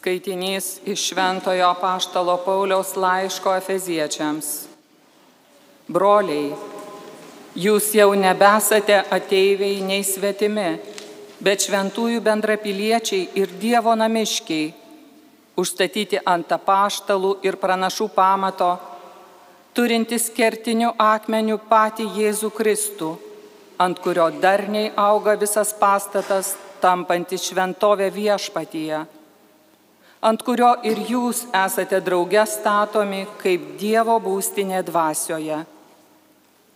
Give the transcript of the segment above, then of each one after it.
Skaitinys iš Šventojo Paštalo Pauliaus laiško Efeziečiams. Broliai, jūs jau nebesate ateiviai nei svetimi, bet šventųjų bendrapiliečiai ir Dievo namiškiai, užstatyti ant apaštalų ir pranašų pamato, turintis kertinių akmenių patį Jėzų Kristų, ant kurio darniai auga visas pastatas, tampantis šventovė viešpatyje ant kurio ir jūs esate drauge statomi kaip Dievo būstinė dvasioje.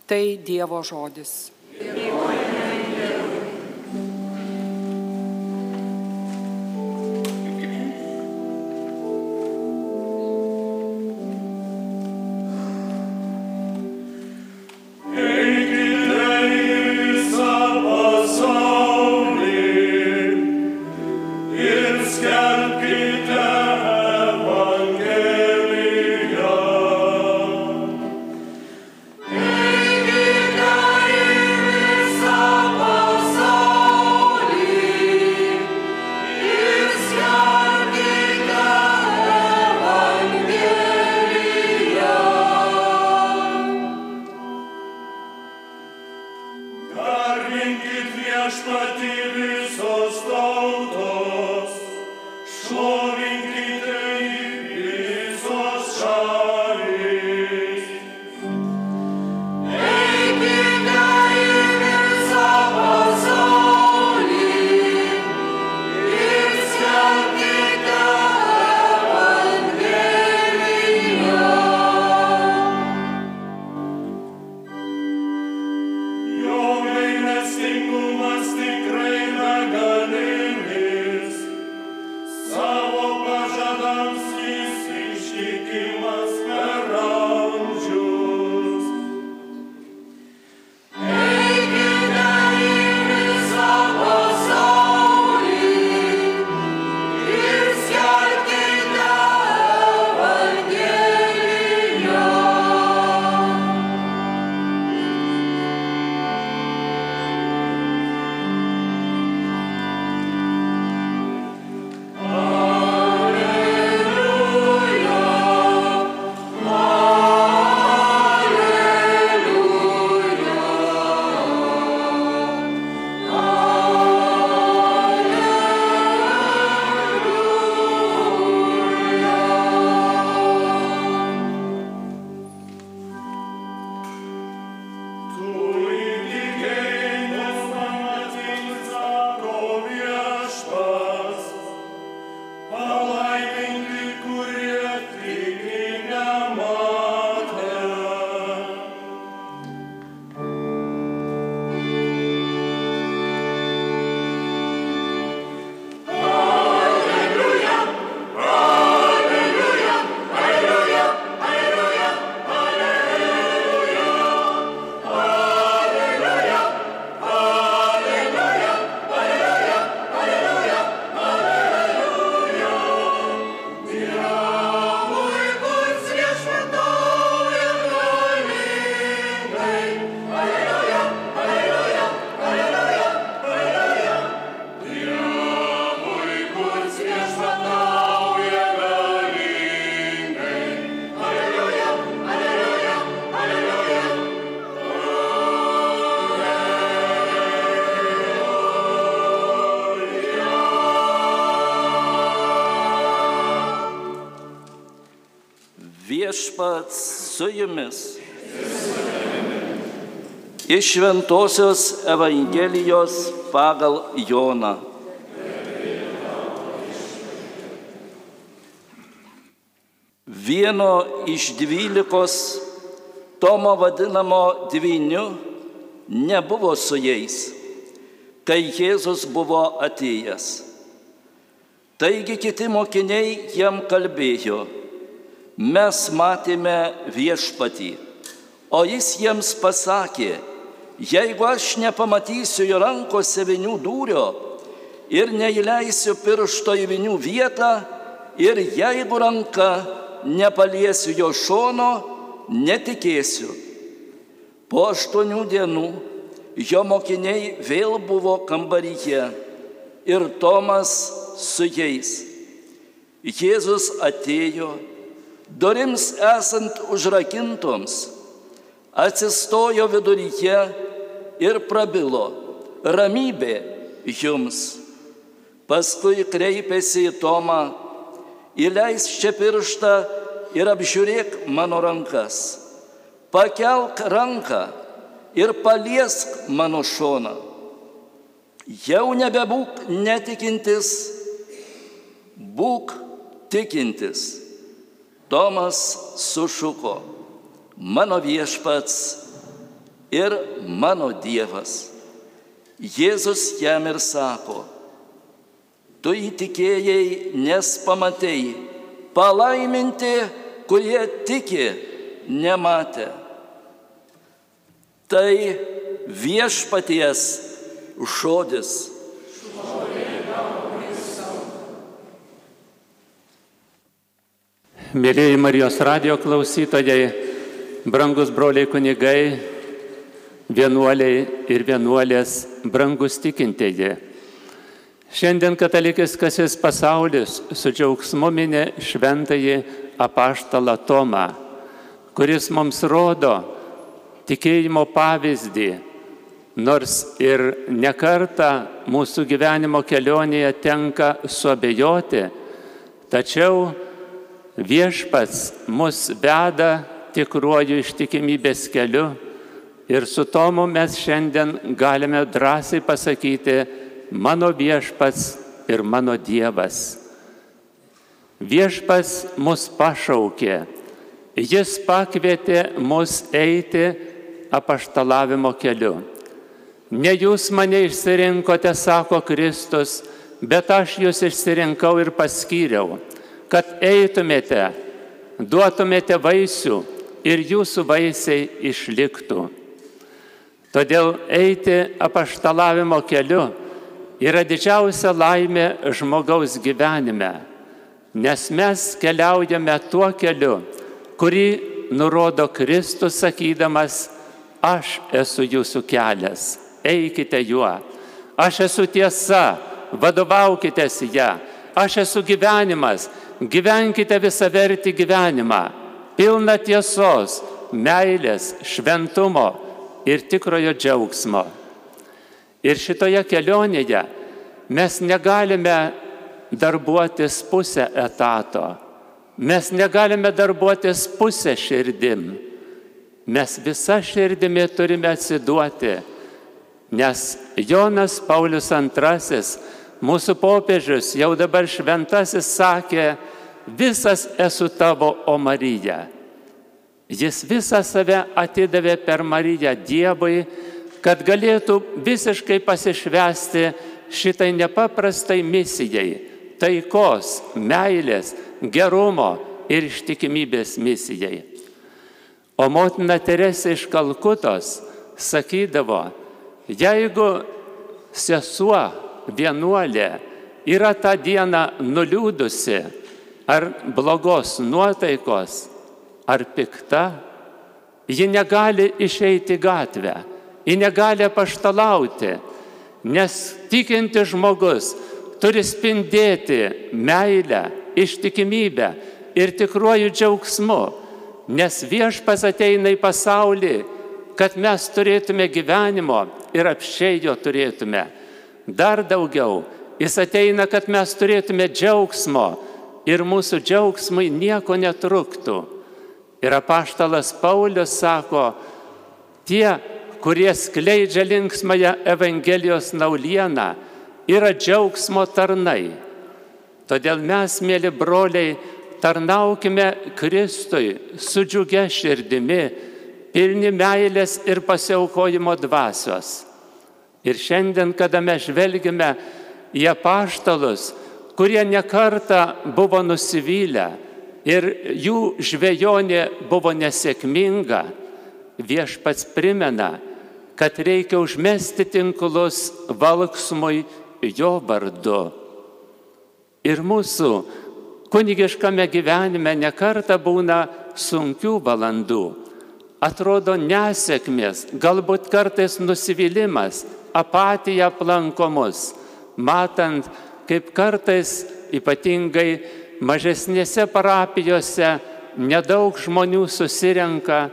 Tai Dievo žodis. Garbink viešpatį visos tos. Viešpats su jumis. Iš Šventojios Evangelijos pagal Joną. Vieno iš dvylikos, Tomo vadinamo dvyniu, nebuvo su jais, kai Jėzus buvo atėjęs. Taigi kiti mokiniai jam kalbėjo mes matėme viešpatį. O jis jiems pasakė, jeigu aš nepamatysiu jo rankose vinių dūrio ir neįleisiu piršto į vinių vietą ir jeigu ranka nepaliesiu jo šono, netikėsiu. Po aštuonių dienų jo mokiniai vėl buvo kambaryje ir Tomas su jais. Jėzus atėjo, durims esant užrakintoms, atsistojo viduryje ir prabilo, ramybė jums. Paskui kreipėsi į Tomą, įleis čia pirštą ir apžiūrėk mano rankas. Pakelk ranką ir paliesk mano šoną. Jau nebebūk netikintis, būk tikintis. Tomas sušuko, mano viešpats ir mano Dievas. Jėzus jam ir sako, tu įtikėjai, nes pamatėjai, palaiminti, kurie tiki, nematė. Tai viešpaties žodis. Mėlyjei Marijos radio klausytojai, brangus broliai kunigai, vienuoliai ir vienuolės, brangus tikintieji. Šiandien katalikiskasis pasaulis su džiaugsmu minė šventąjį apaštalą Tomą, kuris mums rodo tikėjimo pavyzdį, nors ir nekarta mūsų gyvenimo kelionėje tenka suabejoti, tačiau viešpats mus veda tikruoju ištikimybės keliu ir su Tomu mes šiandien galime drąsiai pasakyti, mano viešpats ir mano Dievas. Viešpats mus pašaukė, jis pakvietė mus eiti apaštalavimo keliu. Ne jūs mane išsirinkote, sako Kristus, bet aš jūs išsirinkau ir paskyriau, kad eitumėte, duotumėte vaisių ir jūsų vaisiai išliktų. Todėl eiti apaštalavimo keliu yra didžiausia laimė žmogaus gyvenime, nes mes keliaujame tuo keliu, kurį nurodo Kristus sakydamas, aš esu jūsų kelias, eikite juo, aš esu tiesa, vadovaukitės ją, aš esu gyvenimas, gyvenkite visą vertį gyvenimą, pilną tiesos, meilės, šventumo ir tikrojo džiaugsmo. Ir šitoje kelionėje mes negalime darbuotis pusę etato, mes negalime darbuotis pusę širdim, mes visą širdimi turime atsiduoti, nes Jonas Paulius II, mūsų popiežius, jau dabar šventasis sakė, visas esu tavo, o Marija. Jis visą save atidavė per Mariją Dievui, kad galėtų visiškai pasišvesti šitai nepaprastai misijai - taikos, meilės, gerumo ir ištikimybės misijai. O motina Teresė iš Kalkutos sakydavo, jeigu sesuo vienuolė yra tą dieną nuliūdusi ar blogos nuotaikos, ar pikta, ji negali išeiti gatvę ji negali paštalauti, nes tikinti žmogus turi spindėti meilę, ištikimybę ir tikruoju džiaugsmu, nes viešpas ateina į pasaulį, kad mes turėtume gyvenimo ir apšiai jo turėtume. Dar daugiau, jis ateina, kad mes turėtume džiaugsmo ir mūsų džiaugsmui nieko netruktų. Ir apaštalas Paulius sako, tie kurie skleidžia linksmąją Evangelijos naulieną, yra džiaugsmo tarnai. Todėl mes, mėly broliai, tarnaukime Kristui su džiugia širdimi, pilni meilės ir pasiaukojimo dvasios. Ir šiandien, kada mes žvelgime į apaštalus, kurie nekarta buvo nusivylę ir jų žvejonė buvo nesėkminga, viešpats primena, kad reikia užmesti tinklus valksmui jo vardu. Ir mūsų kunigiškame gyvenime nekarta būna sunkių valandų. Atrodo nesėkmės, galbūt kartais nusivylimas, apatija aplanko mus, matant, kaip kartais ypatingai mažesnėse parapijose nedaug žmonių susirenka,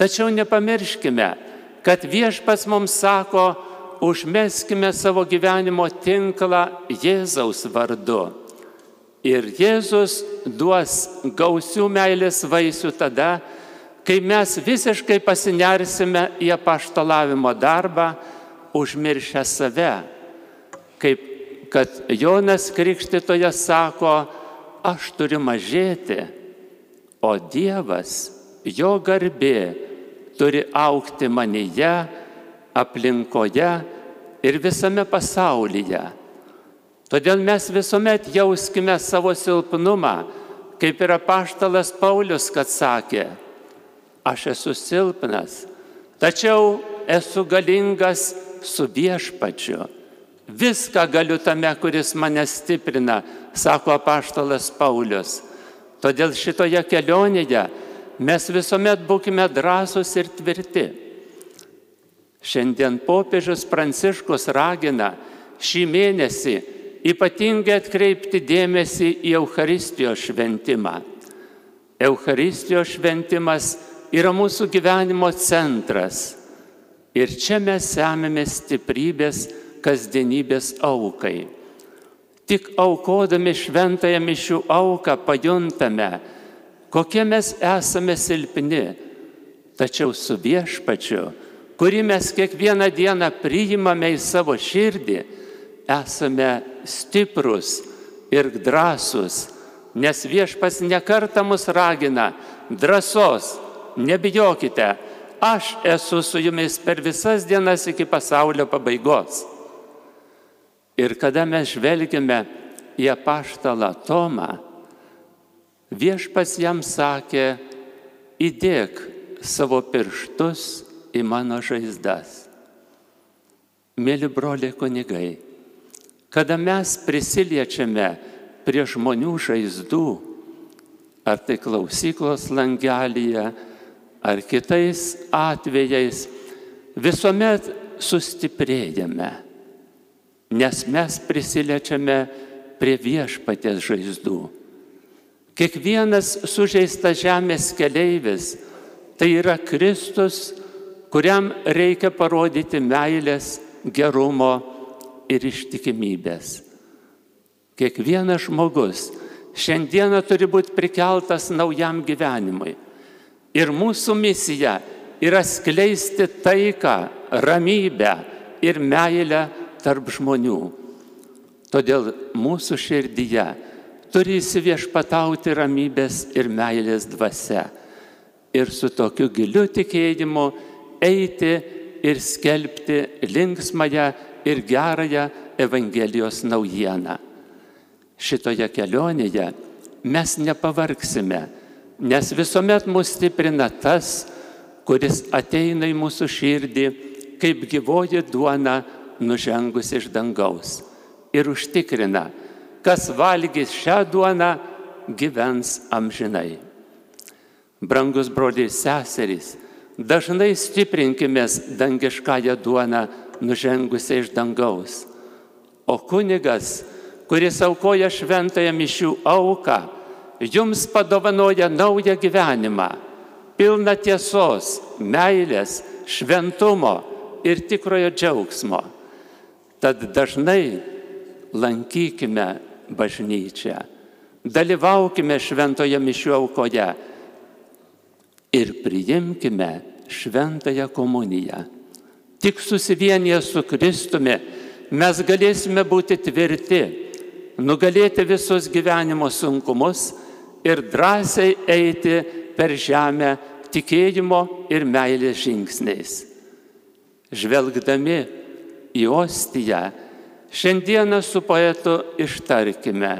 tačiau nepamirškime, kad viešpats mums sako, užmeskime savo gyvenimo tinklą Jėzaus vardu. Ir Jėzus duos gausių meilės vaisių tada, kai mes visiškai pasinersime į apaštalavimo darbą, užmiršę save. Kaip kad Jonas Krikštitojas sako, aš turiu mažėti, o Dievas, jo garbė, turi aukti manyje, aplinkoje ir visame pasaulyje. Todėl mes visuomet jauskime savo silpnumą, kaip ir apaštalas Paulius, kad sakė, aš esu silpnas, tačiau esu galingas su viešpačiu. Viską galiu tame, kuris mane stiprina, sako apaštalas Paulius. Todėl šitoje kelionėje mes visuomet būkime drąsūs ir tvirti. Šiandien popiežius Pranciškus ragina šį mėnesį ypatingai atkreipti dėmesį į Euharistijos šventimą. Euharistijos šventimas yra mūsų gyvenimo centras. Ir čia mes semėme stiprybės kasdienybės aukai. Tik aukodami šventąją mišių auką pajuntame, kokie mes esame silpni. Tačiau su viešpačiu, kurį mes kiekvieną dieną priimame į savo širdį, esame stiprus ir drąsus, nes viešpas nekarta mus ragina drąsos, nebijokite, aš esu su jumis per visas dienas iki pasaulio pabaigos. Ir kada mes žvelgime į apaštalą Tomą, viešpas jam sakė, įdėk savo pirštus į mano žaizdas. Mėly broliai kunigai, kada mes prisiliečiame prie žmonių žaizdų, ar tai klausyklos langelyje, ar kitais atvejais, visuomet sustiprėjame, nes mes prisiliečiame prie viešpatės žaizdų. Kiekvienas sužeistas žemės keleivis tai yra Kristus, kuriam reikia parodyti meilės, gerumo ir ištikimybės. Kiekvienas žmogus šiandieną turi būti prikeltas naujam gyvenimui. Ir mūsų misija yra skleisti taiką, ramybę ir meilę tarp žmonių. Todėl mūsų širdyje turi įsiviešpatauti ramybės ir meilės dvasia. Ir su tokiu giliu tikėjimu eiti ir skelbti linksmąją ir gerąją Evangelijos naujieną. Šitoje kelionėje mes nepavargsime, nes visuomet mus stiprina tas, kuris ateina į mūsų širdį kaip gyvoji duona nužengus iš dangaus ir užtikrina, kas valgys šią duoną, gyvens amžinai. Brangus broliai seserys, dažnai stiprinkimės dangiškąją duoną nužengusią iš dangaus. O kunigas, kuris aukoja šventąją mišių auką, jums padovanoja naują gyvenimą, pilną tiesos, meilės, šventumo ir tikrojo džiaugsmo. Tad dažnai lankykime bažnyčią, dalyvaukime šventoje mišių aukoje ir priimkime šventąją komuniją. Tik susivienyje su Kristumi mes galėsime būti tvirti, nugalėti visus gyvenimo sunkumus ir drąsiai eiti per žemę tikėjimo ir meilės žingsniais. Žvelgdami į ostiją, šiandieną su poetu ištarkime,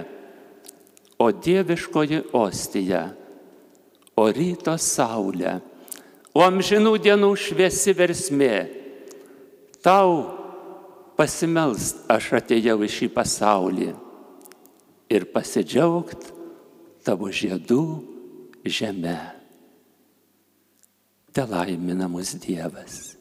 o dieviškoji ostija, o ryto saulė, o amžinų dienų šviesi versmė tau pasimelst aš atėjau į šį pasaulį ir pasidžiaugt tavo žiedų žemę. Te laimina mus Dievas.